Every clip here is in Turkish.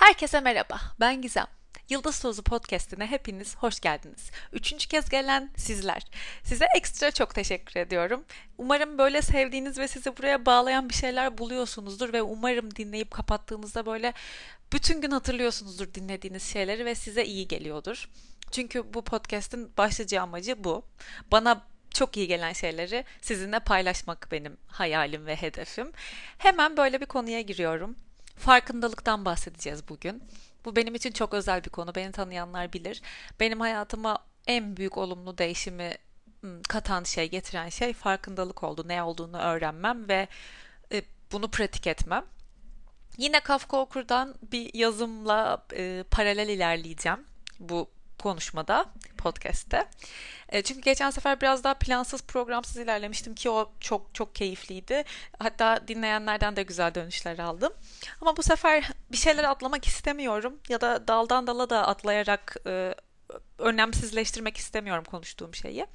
Herkese merhaba, ben Gizem. Yıldız Tozu Podcast'ine hepiniz hoş geldiniz. Üçüncü kez gelen sizler. Size ekstra çok teşekkür ediyorum. Umarım böyle sevdiğiniz ve sizi buraya bağlayan bir şeyler buluyorsunuzdur ve umarım dinleyip kapattığınızda böyle bütün gün hatırlıyorsunuzdur dinlediğiniz şeyleri ve size iyi geliyordur. Çünkü bu podcast'in başlıca amacı bu. Bana çok iyi gelen şeyleri sizinle paylaşmak benim hayalim ve hedefim. Hemen böyle bir konuya giriyorum. Farkındalıktan bahsedeceğiz bugün. Bu benim için çok özel bir konu. Beni tanıyanlar bilir. Benim hayatıma en büyük olumlu değişimi katan şey, getiren şey farkındalık oldu. Ne olduğunu öğrenmem ve e, bunu pratik etmem. Yine Kafka Okur'dan bir yazımla e, paralel ilerleyeceğim bu konuşmada, podcast'te. E, çünkü geçen sefer biraz daha plansız, programsız ilerlemiştim ki o çok çok keyifliydi. Hatta dinleyenlerden de güzel dönüşler aldım. Ama bu sefer bir şeyler atlamak istemiyorum ya da daldan dala da atlayarak e, önemsizleştirmek istemiyorum konuştuğum şeyi.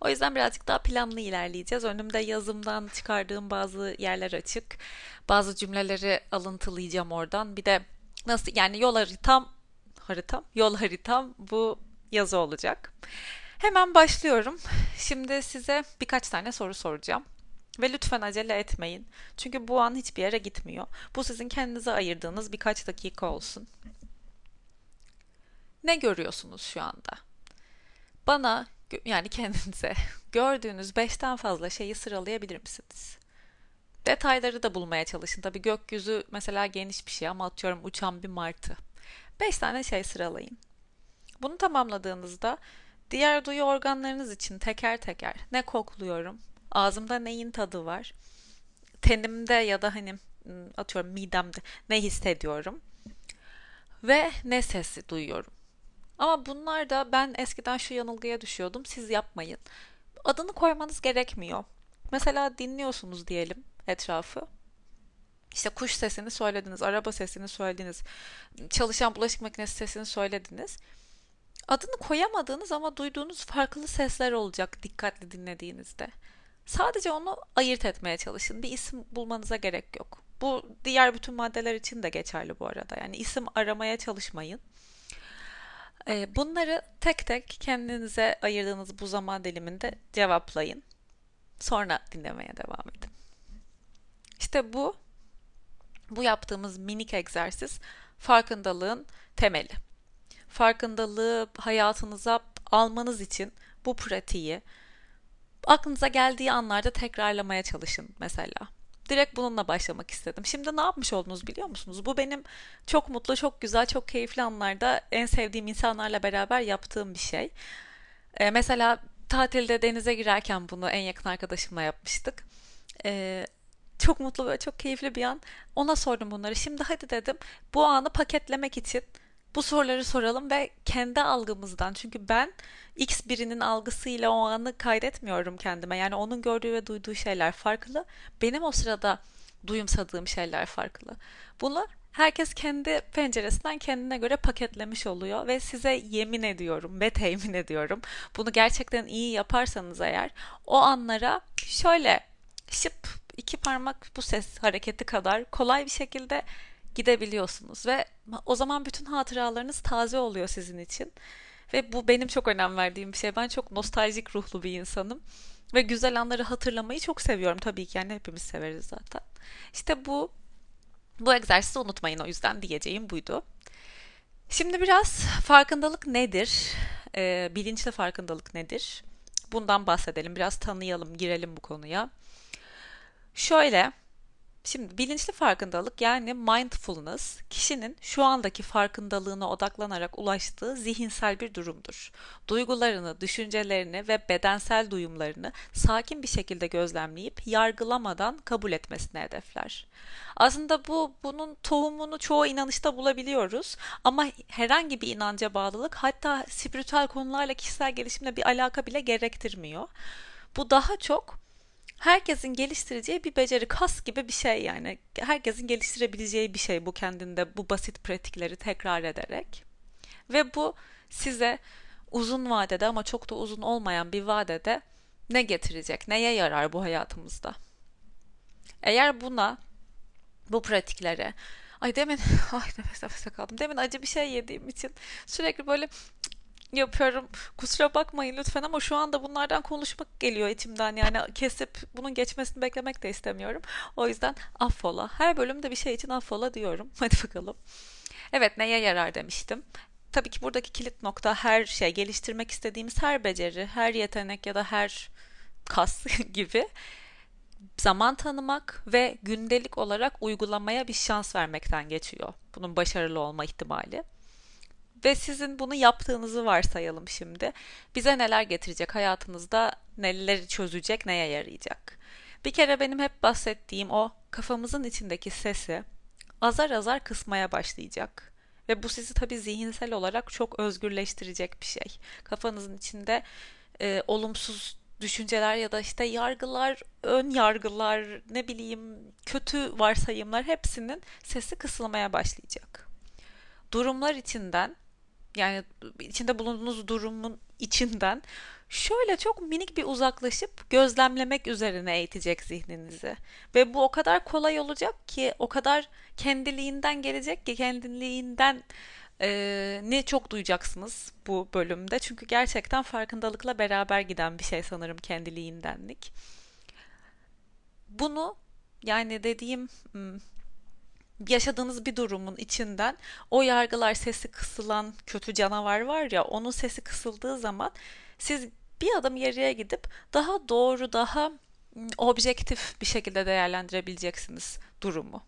O yüzden birazcık daha planlı ilerleyeceğiz. Önümde yazımdan çıkardığım bazı yerler açık. Bazı cümleleri alıntılayacağım oradan. Bir de nasıl yani yol haritam haritam, yol haritam bu yazı olacak. Hemen başlıyorum. Şimdi size birkaç tane soru soracağım. Ve lütfen acele etmeyin. Çünkü bu an hiçbir yere gitmiyor. Bu sizin kendinize ayırdığınız birkaç dakika olsun. Ne görüyorsunuz şu anda? Bana yani kendinize gördüğünüz beşten fazla şeyi sıralayabilir misiniz? Detayları da bulmaya çalışın. Tabii gökyüzü mesela geniş bir şey ama atıyorum uçan bir martı. Beş tane şey sıralayın. Bunu tamamladığınızda diğer duyu organlarınız için teker teker ne kokluyorum, ağzımda neyin tadı var, tenimde ya da hani atıyorum midemde ne hissediyorum ve ne sesi duyuyorum. Ama bunlar da ben eskiden şu yanılgıya düşüyordum. Siz yapmayın. Adını koymanız gerekmiyor. Mesela dinliyorsunuz diyelim etrafı. İşte kuş sesini söylediniz, araba sesini söylediniz, çalışan bulaşık makinesi sesini söylediniz. Adını koyamadığınız ama duyduğunuz farklı sesler olacak dikkatli dinlediğinizde. Sadece onu ayırt etmeye çalışın. Bir isim bulmanıza gerek yok. Bu diğer bütün maddeler için de geçerli bu arada. Yani isim aramaya çalışmayın. Ee, bunları tek tek kendinize ayırdığınız bu zaman diliminde cevaplayın. Sonra dinlemeye devam edin. İşte bu bu yaptığımız minik egzersiz farkındalığın temeli. Farkındalığı hayatınıza almanız için bu pratiği aklınıza geldiği anlarda tekrarlamaya çalışın mesela. Direkt bununla başlamak istedim. Şimdi ne yapmış oldunuz biliyor musunuz? Bu benim çok mutlu, çok güzel, çok keyifli anlarda en sevdiğim insanlarla beraber yaptığım bir şey. Ee, mesela tatilde denize girerken bunu en yakın arkadaşımla yapmıştık. Ee, çok mutlu ve çok keyifli bir an. Ona sordum bunları. Şimdi hadi dedim bu anı paketlemek için bu soruları soralım ve kendi algımızdan çünkü ben X birinin algısıyla o anı kaydetmiyorum kendime. Yani onun gördüğü ve duyduğu şeyler farklı. Benim o sırada duyumsadığım şeyler farklı. Bunu herkes kendi penceresinden kendine göre paketlemiş oluyor ve size yemin ediyorum ve temin ediyorum. Bunu gerçekten iyi yaparsanız eğer o anlara şöyle şıp iki parmak bu ses hareketi kadar kolay bir şekilde gidebiliyorsunuz ve o zaman bütün hatıralarınız taze oluyor sizin için. Ve bu benim çok önem verdiğim bir şey. Ben çok nostaljik ruhlu bir insanım. Ve güzel anları hatırlamayı çok seviyorum tabii ki. Yani hepimiz severiz zaten. İşte bu bu egzersizi unutmayın o yüzden diyeceğim buydu. Şimdi biraz farkındalık nedir? Ee, bilinçli farkındalık nedir? Bundan bahsedelim. Biraz tanıyalım, girelim bu konuya. Şöyle, şimdi bilinçli farkındalık yani mindfulness kişinin şu andaki farkındalığına odaklanarak ulaştığı zihinsel bir durumdur. Duygularını, düşüncelerini ve bedensel duyumlarını sakin bir şekilde gözlemleyip yargılamadan kabul etmesini hedefler. Aslında bu bunun tohumunu çoğu inanışta bulabiliyoruz ama herhangi bir inanca bağlılık hatta spiritüel konularla kişisel gelişimle bir alaka bile gerektirmiyor. Bu daha çok herkesin geliştireceği bir beceri, kas gibi bir şey yani. Herkesin geliştirebileceği bir şey bu kendinde bu basit pratikleri tekrar ederek. Ve bu size uzun vadede ama çok da uzun olmayan bir vadede ne getirecek, neye yarar bu hayatımızda? Eğer buna, bu pratiklere Ay demin ay nefes nefese kaldım. Demin acı bir şey yediğim için sürekli böyle yapıyorum. Kusura bakmayın lütfen ama şu anda bunlardan konuşmak geliyor içimden. Yani kesip bunun geçmesini beklemek de istemiyorum. O yüzden affola. Her bölümde bir şey için affola diyorum. Hadi bakalım. Evet neye yarar demiştim. Tabii ki buradaki kilit nokta her şey, geliştirmek istediğimiz her beceri, her yetenek ya da her kas gibi zaman tanımak ve gündelik olarak uygulamaya bir şans vermekten geçiyor. Bunun başarılı olma ihtimali. Ve sizin bunu yaptığınızı varsayalım şimdi. Bize neler getirecek hayatınızda, neleri çözecek, neye yarayacak? Bir kere benim hep bahsettiğim o kafamızın içindeki sesi azar azar kısmaya başlayacak. Ve bu sizi tabii zihinsel olarak çok özgürleştirecek bir şey. Kafanızın içinde e, olumsuz düşünceler ya da işte yargılar, ön yargılar, ne bileyim kötü varsayımlar hepsinin sesi kısılmaya başlayacak. Durumlar içinden yani içinde bulunduğunuz durumun içinden şöyle çok minik bir uzaklaşıp gözlemlemek üzerine eğitecek zihninizi. Ve bu o kadar kolay olacak ki, o kadar kendiliğinden gelecek ki kendiliğinden e, ne çok duyacaksınız bu bölümde. Çünkü gerçekten farkındalıkla beraber giden bir şey sanırım kendiliğindenlik. Bunu yani dediğim hmm, yaşadığınız bir durumun içinden o yargılar sesi kısılan kötü canavar var ya onun sesi kısıldığı zaman siz bir adım geriye gidip daha doğru daha objektif bir şekilde değerlendirebileceksiniz durumu.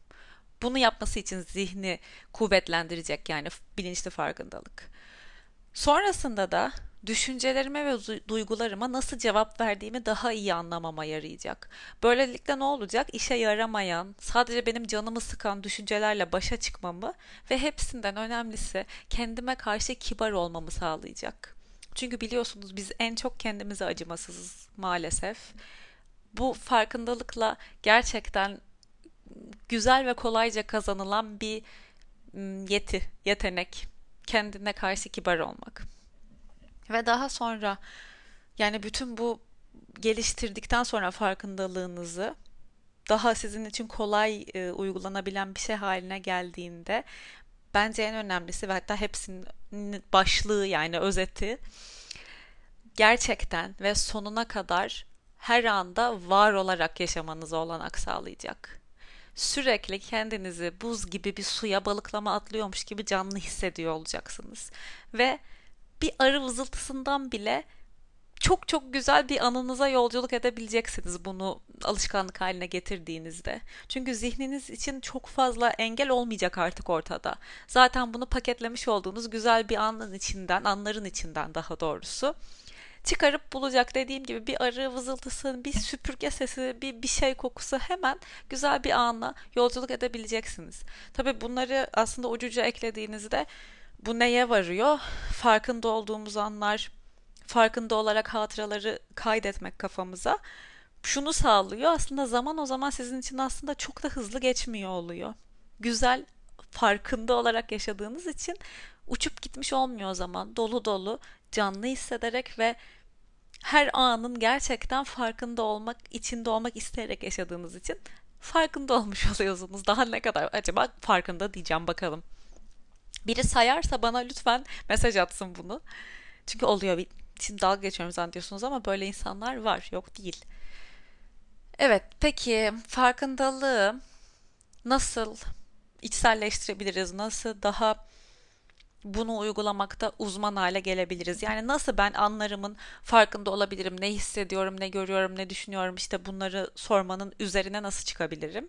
Bunu yapması için zihni kuvvetlendirecek yani bilinçli farkındalık. Sonrasında da düşüncelerime ve duygularıma nasıl cevap verdiğimi daha iyi anlamama yarayacak. Böylelikle ne olacak? İşe yaramayan, sadece benim canımı sıkan düşüncelerle başa çıkmamı ve hepsinden önemlisi kendime karşı kibar olmamı sağlayacak. Çünkü biliyorsunuz biz en çok kendimize acımasızız maalesef. Bu farkındalıkla gerçekten güzel ve kolayca kazanılan bir yeti, yetenek. Kendine karşı kibar olmak. Ve daha sonra yani bütün bu geliştirdikten sonra farkındalığınızı daha sizin için kolay e, uygulanabilen bir şey haline geldiğinde bence en önemlisi ve hatta hepsinin başlığı yani özeti gerçekten ve sonuna kadar her anda var olarak yaşamanıza olanak sağlayacak sürekli kendinizi buz gibi bir suya balıklama atlıyormuş gibi canlı hissediyor olacaksınız. Ve bir arı vızıltısından bile çok çok güzel bir anınıza yolculuk edebileceksiniz bunu alışkanlık haline getirdiğinizde. Çünkü zihniniz için çok fazla engel olmayacak artık ortada. Zaten bunu paketlemiş olduğunuz güzel bir anın içinden, anların içinden daha doğrusu çıkarıp bulacak dediğim gibi bir arı vızıltısı, bir süpürge sesi, bir bir şey kokusu hemen güzel bir anla yolculuk edebileceksiniz. Tabi bunları aslında ucuca eklediğinizde bu neye varıyor? Farkında olduğumuz anlar, farkında olarak hatıraları kaydetmek kafamıza şunu sağlıyor. Aslında zaman o zaman sizin için aslında çok da hızlı geçmiyor oluyor. Güzel farkında olarak yaşadığınız için uçup gitmiş olmuyor o zaman. Dolu dolu, canlı hissederek ve her anın gerçekten farkında olmak, içinde olmak isteyerek yaşadığınız için farkında olmuş oluyorsunuz. Daha ne kadar acaba farkında diyeceğim bakalım. Biri sayarsa bana lütfen mesaj atsın bunu. Çünkü oluyor. Şimdi dalga geçiyorum zannediyorsunuz ama böyle insanlar var. Yok değil. Evet peki farkındalığı nasıl içselleştirebiliriz? Nasıl daha bunu uygulamakta uzman hale gelebiliriz. Yani nasıl ben anlarımın farkında olabilirim, ne hissediyorum, ne görüyorum, ne düşünüyorum işte bunları sormanın üzerine nasıl çıkabilirim?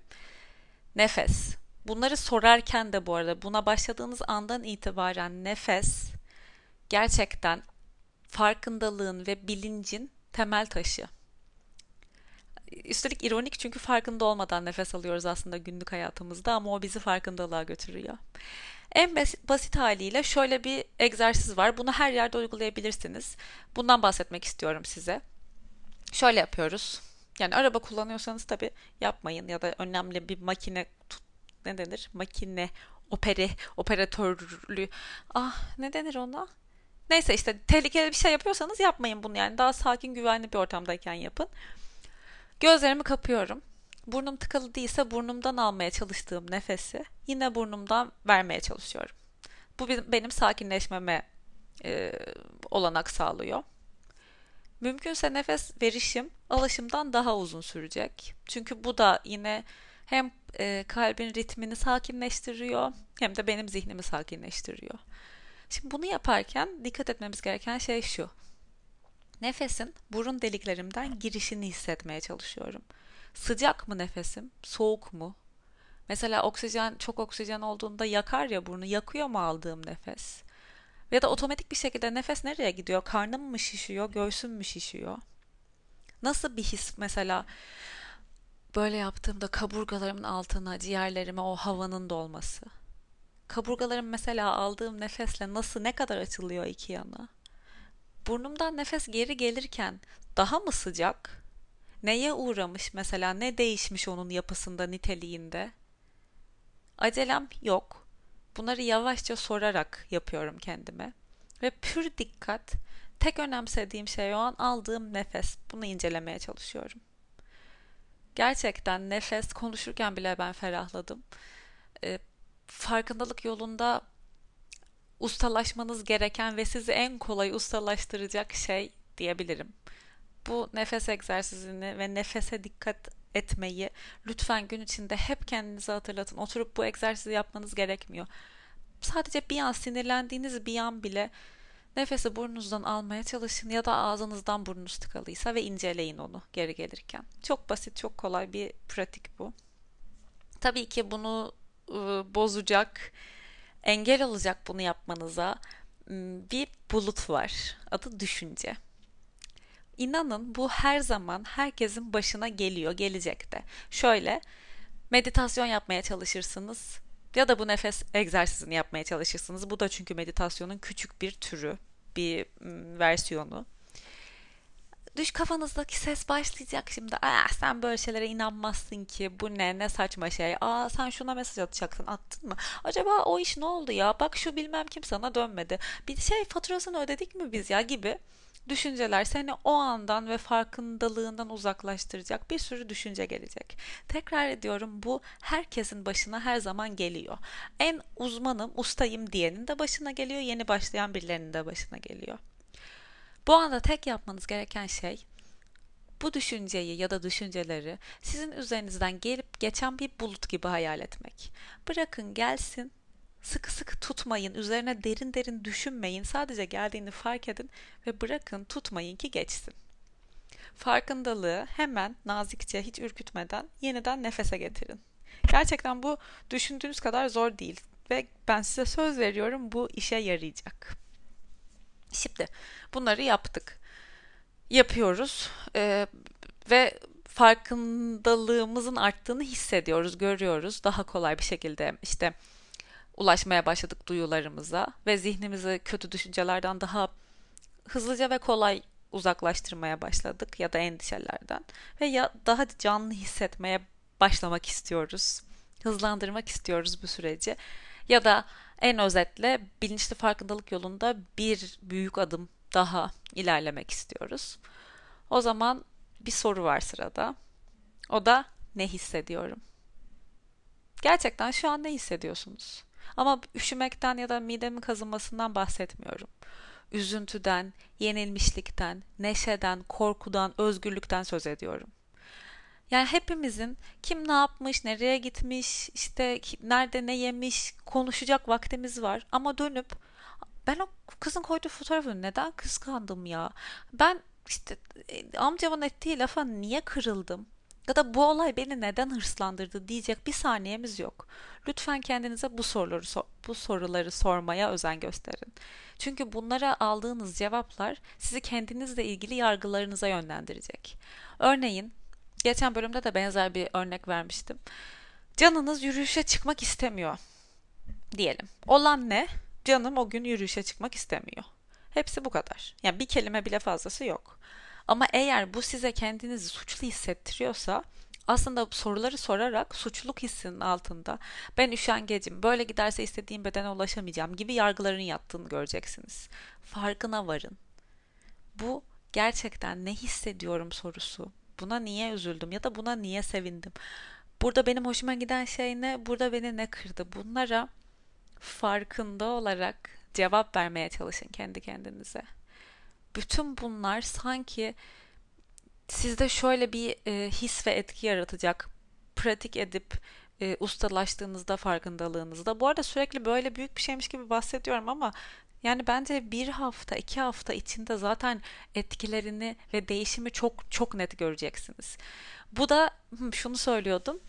Nefes. Bunları sorarken de bu arada buna başladığınız andan itibaren nefes gerçekten farkındalığın ve bilincin temel taşı. Üstelik ironik çünkü farkında olmadan nefes alıyoruz aslında günlük hayatımızda ama o bizi farkındalığa götürüyor. En basit haliyle şöyle bir egzersiz var. Bunu her yerde uygulayabilirsiniz. Bundan bahsetmek istiyorum size. Şöyle yapıyoruz. Yani araba kullanıyorsanız tabii yapmayın ya da önemli bir makine ne denir? Makine opere operatörlü ah ne denir ona? Neyse işte tehlikeli bir şey yapıyorsanız yapmayın bunu yani daha sakin güvenli bir ortamdayken yapın. Gözlerimi kapıyorum Burnum tıkalı değilse burnumdan almaya çalıştığım nefesi yine burnumdan vermeye çalışıyorum. Bu benim sakinleşmeme e, olanak sağlıyor. Mümkünse nefes verişim alışımdan daha uzun sürecek. Çünkü bu da yine hem e, kalbin ritmini sakinleştiriyor hem de benim zihnimi sakinleştiriyor. Şimdi bunu yaparken dikkat etmemiz gereken şey şu. Nefesin burun deliklerimden girişini hissetmeye çalışıyorum. Sıcak mı nefesim? Soğuk mu? Mesela oksijen çok oksijen olduğunda yakar ya burnu. Yakıyor mu aldığım nefes? Ya da otomatik bir şekilde nefes nereye gidiyor? Karnım mı şişiyor? Göğsüm mü şişiyor? Nasıl bir his mesela böyle yaptığımda kaburgalarımın altına, ciğerlerime o havanın dolması. Kaburgalarım mesela aldığım nefesle nasıl ne kadar açılıyor iki yana? Burnumdan nefes geri gelirken daha mı sıcak? Neye uğramış mesela? Ne değişmiş onun yapısında, niteliğinde? Acelem yok. Bunları yavaşça sorarak yapıyorum kendime. Ve pür dikkat, tek önemsediğim şey o an aldığım nefes. Bunu incelemeye çalışıyorum. Gerçekten nefes konuşurken bile ben ferahladım. E, farkındalık yolunda ustalaşmanız gereken ve sizi en kolay ustalaştıracak şey diyebilirim. Bu nefes egzersizini ve nefese dikkat etmeyi lütfen gün içinde hep kendinize hatırlatın. Oturup bu egzersizi yapmanız gerekmiyor. Sadece bir an sinirlendiğiniz bir an bile nefesi burnunuzdan almaya çalışın ya da ağzınızdan burnunuz tıkalıysa ve inceleyin onu geri gelirken. Çok basit, çok kolay bir pratik bu. Tabii ki bunu ıı, bozacak, engel olacak bunu yapmanıza bir bulut var. Adı düşünce. İnanın bu her zaman herkesin başına geliyor, gelecek de. Şöyle meditasyon yapmaya çalışırsınız ya da bu nefes egzersizini yapmaya çalışırsınız. Bu da çünkü meditasyonun küçük bir türü, bir versiyonu. Düş kafanızdaki ses başlayacak şimdi. Aa sen böyle şeylere inanmazsın ki. Bu ne ne saçma şey. Aa sen şuna mesaj atacaksın. Attın mı? Acaba o iş ne oldu ya? Bak şu bilmem kim sana dönmedi. Bir şey faturasını ödedik mi biz ya gibi düşünceler seni o andan ve farkındalığından uzaklaştıracak bir sürü düşünce gelecek. Tekrar ediyorum bu herkesin başına her zaman geliyor. En uzmanım, ustayım diyenin de başına geliyor, yeni başlayan birilerinin de başına geliyor. Bu anda tek yapmanız gereken şey bu düşünceyi ya da düşünceleri sizin üzerinizden gelip geçen bir bulut gibi hayal etmek. Bırakın gelsin, sıkı sıkı tutmayın, üzerine derin derin düşünmeyin. Sadece geldiğini fark edin ve bırakın tutmayın ki geçsin. Farkındalığı hemen nazikçe hiç ürkütmeden yeniden nefese getirin. Gerçekten bu düşündüğünüz kadar zor değil ve ben size söz veriyorum bu işe yarayacak. Şimdi bunları yaptık. Yapıyoruz ee, ve farkındalığımızın arttığını hissediyoruz, görüyoruz. Daha kolay bir şekilde işte ulaşmaya başladık duyularımıza ve zihnimizi kötü düşüncelerden daha hızlıca ve kolay uzaklaştırmaya başladık ya da endişelerden ve ya daha canlı hissetmeye başlamak istiyoruz. Hızlandırmak istiyoruz bu süreci. Ya da en özetle bilinçli farkındalık yolunda bir büyük adım daha ilerlemek istiyoruz. O zaman bir soru var sırada. O da ne hissediyorum? Gerçekten şu an ne hissediyorsunuz? Ama üşümekten ya da midemin kazınmasından bahsetmiyorum. Üzüntüden, yenilmişlikten, neşeden, korkudan, özgürlükten söz ediyorum. Yani hepimizin kim ne yapmış, nereye gitmiş, işte nerede ne yemiş konuşacak vaktimiz var. Ama dönüp ben o kızın koyduğu fotoğrafı neden kıskandım ya? Ben işte e, amcamın ettiği lafa niye kırıldım? Ya da bu olay beni neden hırslandırdı diyecek bir saniyemiz yok. Lütfen kendinize bu soruları bu soruları sormaya özen gösterin. Çünkü bunlara aldığınız cevaplar sizi kendinizle ilgili yargılarınıza yönlendirecek. Örneğin geçen bölümde de benzer bir örnek vermiştim. Canınız yürüyüşe çıkmak istemiyor diyelim. Olan ne? Canım o gün yürüyüşe çıkmak istemiyor. Hepsi bu kadar. Yani bir kelime bile fazlası yok. Ama eğer bu size kendinizi suçlu hissettiriyorsa aslında soruları sorarak suçluluk hissinin altında ben üşengecim, böyle giderse istediğim bedene ulaşamayacağım gibi yargıların yattığını göreceksiniz. Farkına varın. Bu gerçekten ne hissediyorum sorusu Buna niye üzüldüm ya da buna niye sevindim? Burada benim hoşuma giden şey ne? Burada beni ne kırdı? Bunlara farkında olarak cevap vermeye çalışın kendi kendinize. Bütün bunlar sanki sizde şöyle bir e, his ve etki yaratacak. Pratik edip e, ustalaştığınızda farkındalığınızda. Bu arada sürekli böyle büyük bir şeymiş gibi bahsediyorum ama yani bence bir hafta, iki hafta içinde zaten etkilerini ve değişimi çok çok net göreceksiniz. Bu da şunu söylüyordum.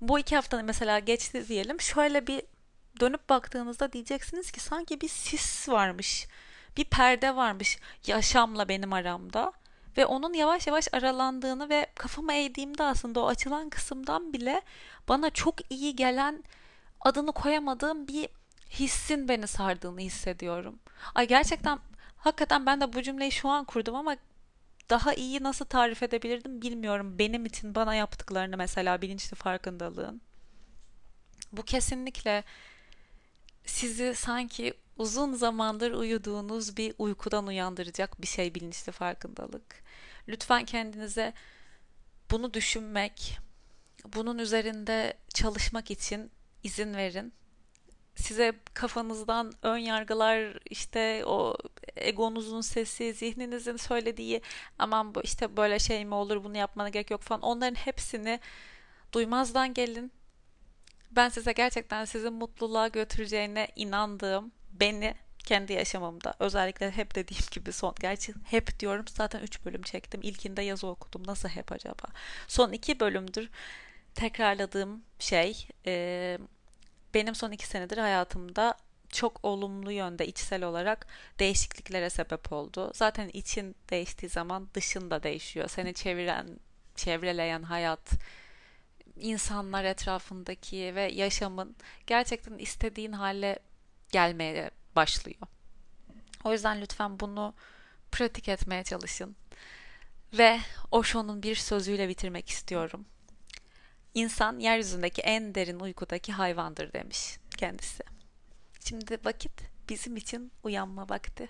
Bu iki hafta mesela geçti diyelim. Şöyle bir dönüp baktığınızda diyeceksiniz ki sanki bir sis varmış. Bir perde varmış yaşamla benim aramda. Ve onun yavaş yavaş aralandığını ve kafamı eğdiğimde aslında o açılan kısımdan bile bana çok iyi gelen adını koyamadığım bir hissin beni sardığını hissediyorum. Ay gerçekten hakikaten ben de bu cümleyi şu an kurdum ama daha iyi nasıl tarif edebilirdim bilmiyorum. Benim için bana yaptıklarını mesela bilinçli farkındalığın. Bu kesinlikle sizi sanki uzun zamandır uyuduğunuz bir uykudan uyandıracak bir şey bilinçli farkındalık. Lütfen kendinize bunu düşünmek, bunun üzerinde çalışmak için izin verin. Size kafanızdan ön yargılar, işte o egonuzun sesi, zihninizin söylediği aman işte böyle şey mi olur bunu yapmana gerek yok falan onların hepsini duymazdan gelin. Ben size gerçekten sizin mutluluğa götüreceğine inandığım, beni kendi yaşamımda özellikle hep dediğim gibi son gerçi hep diyorum zaten 3 bölüm çektim ilkinde yazı okudum nasıl hep acaba son 2 bölümdür tekrarladığım şey e, benim son 2 senedir hayatımda çok olumlu yönde içsel olarak değişikliklere sebep oldu. Zaten için değiştiği zaman dışın da değişiyor. Seni çeviren, çevreleyen hayat, insanlar etrafındaki ve yaşamın gerçekten istediğin hale gelmeye başlıyor. O yüzden lütfen bunu pratik etmeye çalışın. Ve Osho'nun bir sözüyle bitirmek istiyorum. İnsan yeryüzündeki en derin uykudaki hayvandır demiş kendisi. Şimdi vakit bizim için uyanma vakti.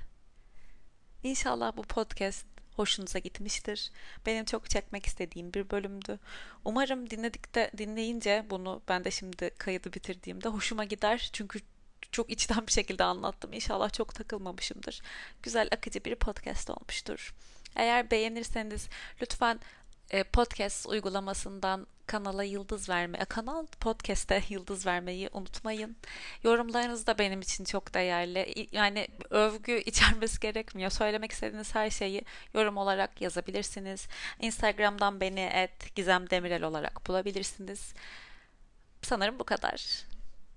İnşallah bu podcast hoşunuza gitmiştir. Benim çok çekmek istediğim bir bölümdü. Umarım dinledikte dinleyince bunu ben de şimdi kaydı bitirdiğimde hoşuma gider. Çünkü çok içten bir şekilde anlattım. İnşallah çok takılmamışımdır. Güzel akıcı bir podcast olmuştur. Eğer beğenirseniz lütfen e, podcast uygulamasından kanala yıldız verme, kanal podcast'e yıldız vermeyi unutmayın. Yorumlarınız da benim için çok değerli. Yani övgü içermesi gerekmiyor. Söylemek istediğiniz her şeyi yorum olarak yazabilirsiniz. Instagram'dan beni et Gizem Demirel olarak bulabilirsiniz. Sanırım bu kadar.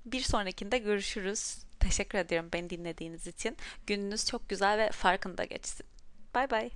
Bir sonrakinde görüşürüz. Teşekkür ediyorum beni dinlediğiniz için. Gününüz çok güzel ve farkında geçsin. Bay bay.